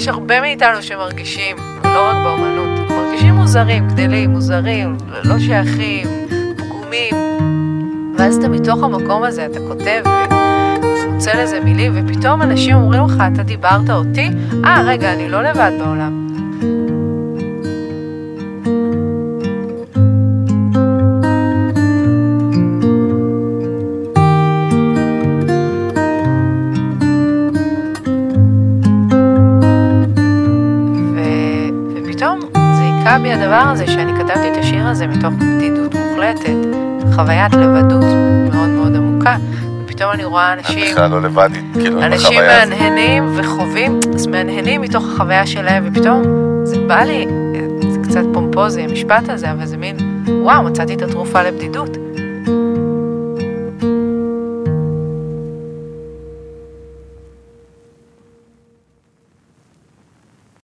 יש הרבה מאיתנו שמרגישים, לא רק באומנות, מרגישים מוזרים, גדלים, מוזרים, לא שייכים, פגומים. ואז אתה מתוך המקום הזה, אתה כותב ומוצא לזה מילים, ופתאום אנשים אומרים לך, אתה דיברת אותי? אה, רגע, אני לא לבד בעולם. בי הדבר הזה שאני כתבתי את השיר הזה מתוך בדידות מוחלטת, חוויית לבדות מאוד מאוד עמוקה, ופתאום אני רואה אנשים... את בכלל לא לבדית, כאילו, אנשים מהנהנים וחווים, אז מהנהנים מתוך החוויה שלהם, ופתאום זה בא לי, זה קצת פומפוזי המשפט הזה, אבל זה מין, וואו, מצאתי את התרופה לבדידות.